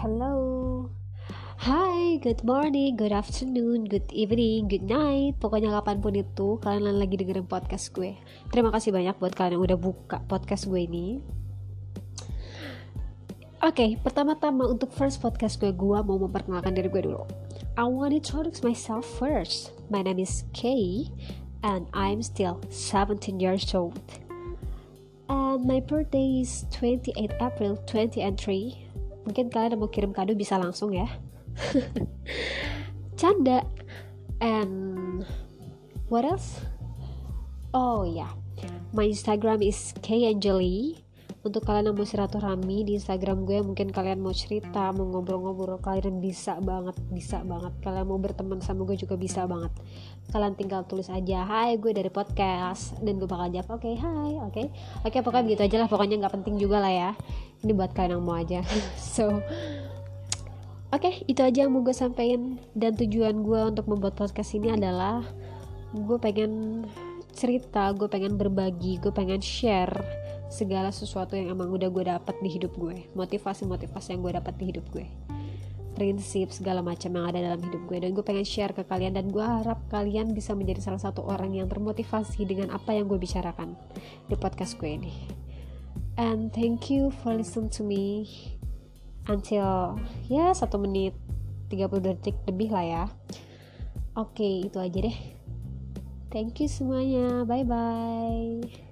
Halo. Hai, good morning, good afternoon, good evening, good night. Pokoknya kapan pun itu kalian lagi dengerin podcast gue. Terima kasih banyak buat kalian yang udah buka podcast gue ini. Oke, okay, pertama-tama untuk first podcast gue, gue mau memperkenalkan diri gue dulu. I want to introduce myself first. My name is Kay, and I'm still 17 years old. And my birthday is 28 April 2003 mungkin kalian mau kirim kado bisa langsung ya. Canda. And what else? Oh ya. Yeah. my Instagram is kangeli. Untuk kalian yang mau silaturahmi di Instagram gue mungkin kalian mau cerita mau ngobrol-ngobrol kalian bisa banget bisa banget. Kalian mau berteman sama gue juga bisa banget. Kalian tinggal tulis aja hai gue dari podcast. Dan gue bakal jawab oke okay, hai oke. Okay. oke okay, pokoknya begitu aja lah. Pokoknya nggak penting juga lah ya ini buat kalian yang mau aja. So Oke, okay, itu aja yang mau gue sampaikan. Dan tujuan gue untuk membuat podcast ini adalah gue pengen cerita, gue pengen berbagi, gue pengen share segala sesuatu yang emang udah gue dapat di hidup gue. Motivasi-motivasi yang gue dapat di hidup gue. Prinsip segala macam yang ada dalam hidup gue. Dan gue pengen share ke kalian dan gue harap kalian bisa menjadi salah satu orang yang termotivasi dengan apa yang gue bicarakan di podcast gue ini and thank you for listen to me until ya satu menit 30 detik lebih lah ya. Oke itu aja deh. Thank you semuanya. Bye bye